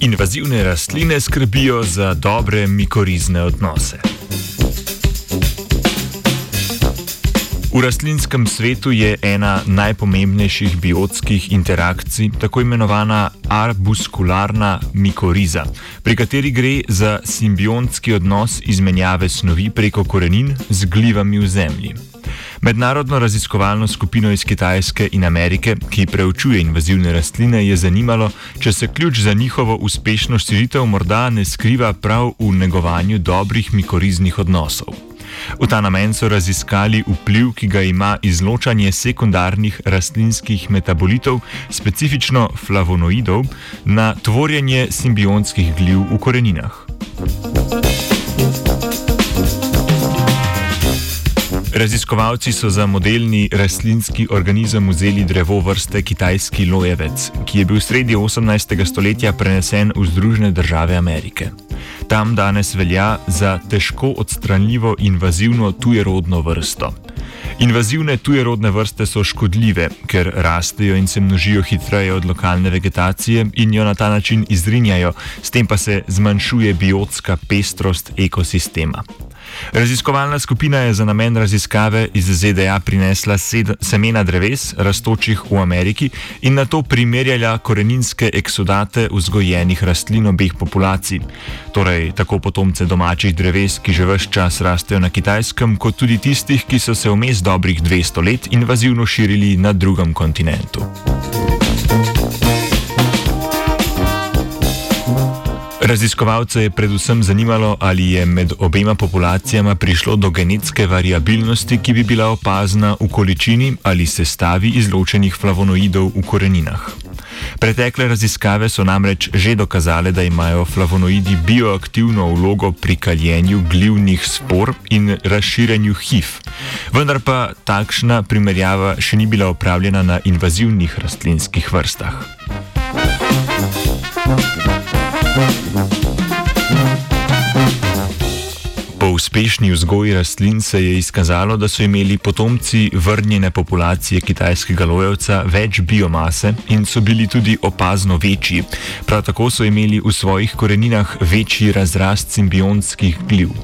Invazivne rastline skrbijo za dobre mikorizne odnose. V rastlinskem svetu je ena najpomembnejših biotskih interakcij tako imenovana arbuskularna mikoriza, pri kateri gre za simbiontski odnos izmenjave snovi preko korenin z glivami v zemlji. Mednarodno raziskovalno skupino iz Kitajske in Amerike, ki preučuje invazivne rastline, je zanimalo, če se ključ za njihovo uspešno širitev morda ne skriva prav v negovanju dobrih mikoriznih odnosov. V ta namen so raziskali vpliv, ki ga ima izločanje sekundarnih rastlinskih metabolitov, specifično flavonoidov, na tvorjenje simbionskih gliv v koreninah. Raziskovalci so za modelni rastlinski organizem vzeli drevo vrste kitajski lojevec, ki je bil sredi 18. stoletja prenesen v Združene države Amerike. Tam danes velja za težko odstranljivo invazivno tujerodno vrsto. Invazivne tujerodne vrste so škodljive, ker rastejo in se množijo hitreje od lokalne vegetacije in jo na ta način izrinjajo, s tem pa se zmanjšuje biotska pestrost ekosistema. Raziskovalna skupina je za namen raziskave iz ZDA prinesla semena dreves, rastočih v Ameriki, in na to primerjala koreninske eksodate vzgojenih rastlin obeh populacij, torej tako potomce domačih dreves, ki že vse čas rastejo na kitajskem, kot tudi tistih, ki so se vmes dobrih 200 let invazivno širili na drugem kontinentu. Raziskovalce je predvsem zanimalo, ali je med obema populacijama prišlo do genetske variabilnosti, ki bi bila opazna v količini ali sestavi izločenih flavonoidov v koreninah. Pretekle raziskave so namreč že dokazale, da imajo flavonoidi bioaktivno vlogo pri kaljenju glivnih spor in razširjanju HIV. Vendar pa takšna primerjava še ni bila opravljena na invazivnih rastlinskih vrstah. Uspešni vzgoji rastlin se je izkazalo, da so imeli potomci vrnjene populacije kitajskega lojevca več biomase in so bili tudi opazno večji. Prav tako so imeli v svojih koreninah večji razrast simbionskih gliv.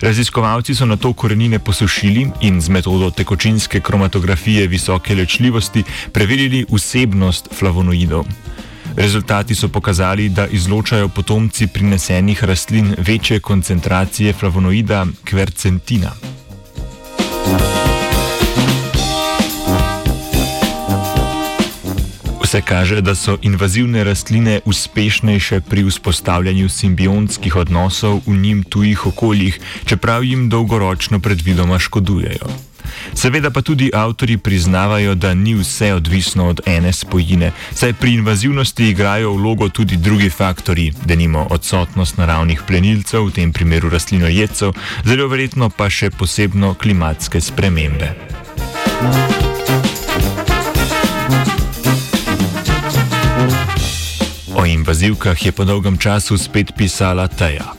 Raziskovalci so na to korenine posušili in z metodo tekočinske kromatografije visoke lečljivosti preverili vsebnost flavonoidov. Rezultati so pokazali, da izločajo potomci prinesenih rastlin večje koncentracije flavonoida kvercentina. Vse kaže, da so invazivne rastline uspešnejše pri vzpostavljanju simbionskih odnosov v njim tujih okoljih, čeprav jim dolgoročno predvidoma škodujejo. Seveda pa tudi avtori priznavajo, da ni vse odvisno od ene spojine, saj pri invazivnosti igrajo vlogo tudi drugi faktori, denimo odsotnost naravnih plenilcev, v tem primeru rastlinojedcev, zelo verjetno pa še posebno klimatske spremembe. O invazivkah je po dolgem času spet pisala Teja.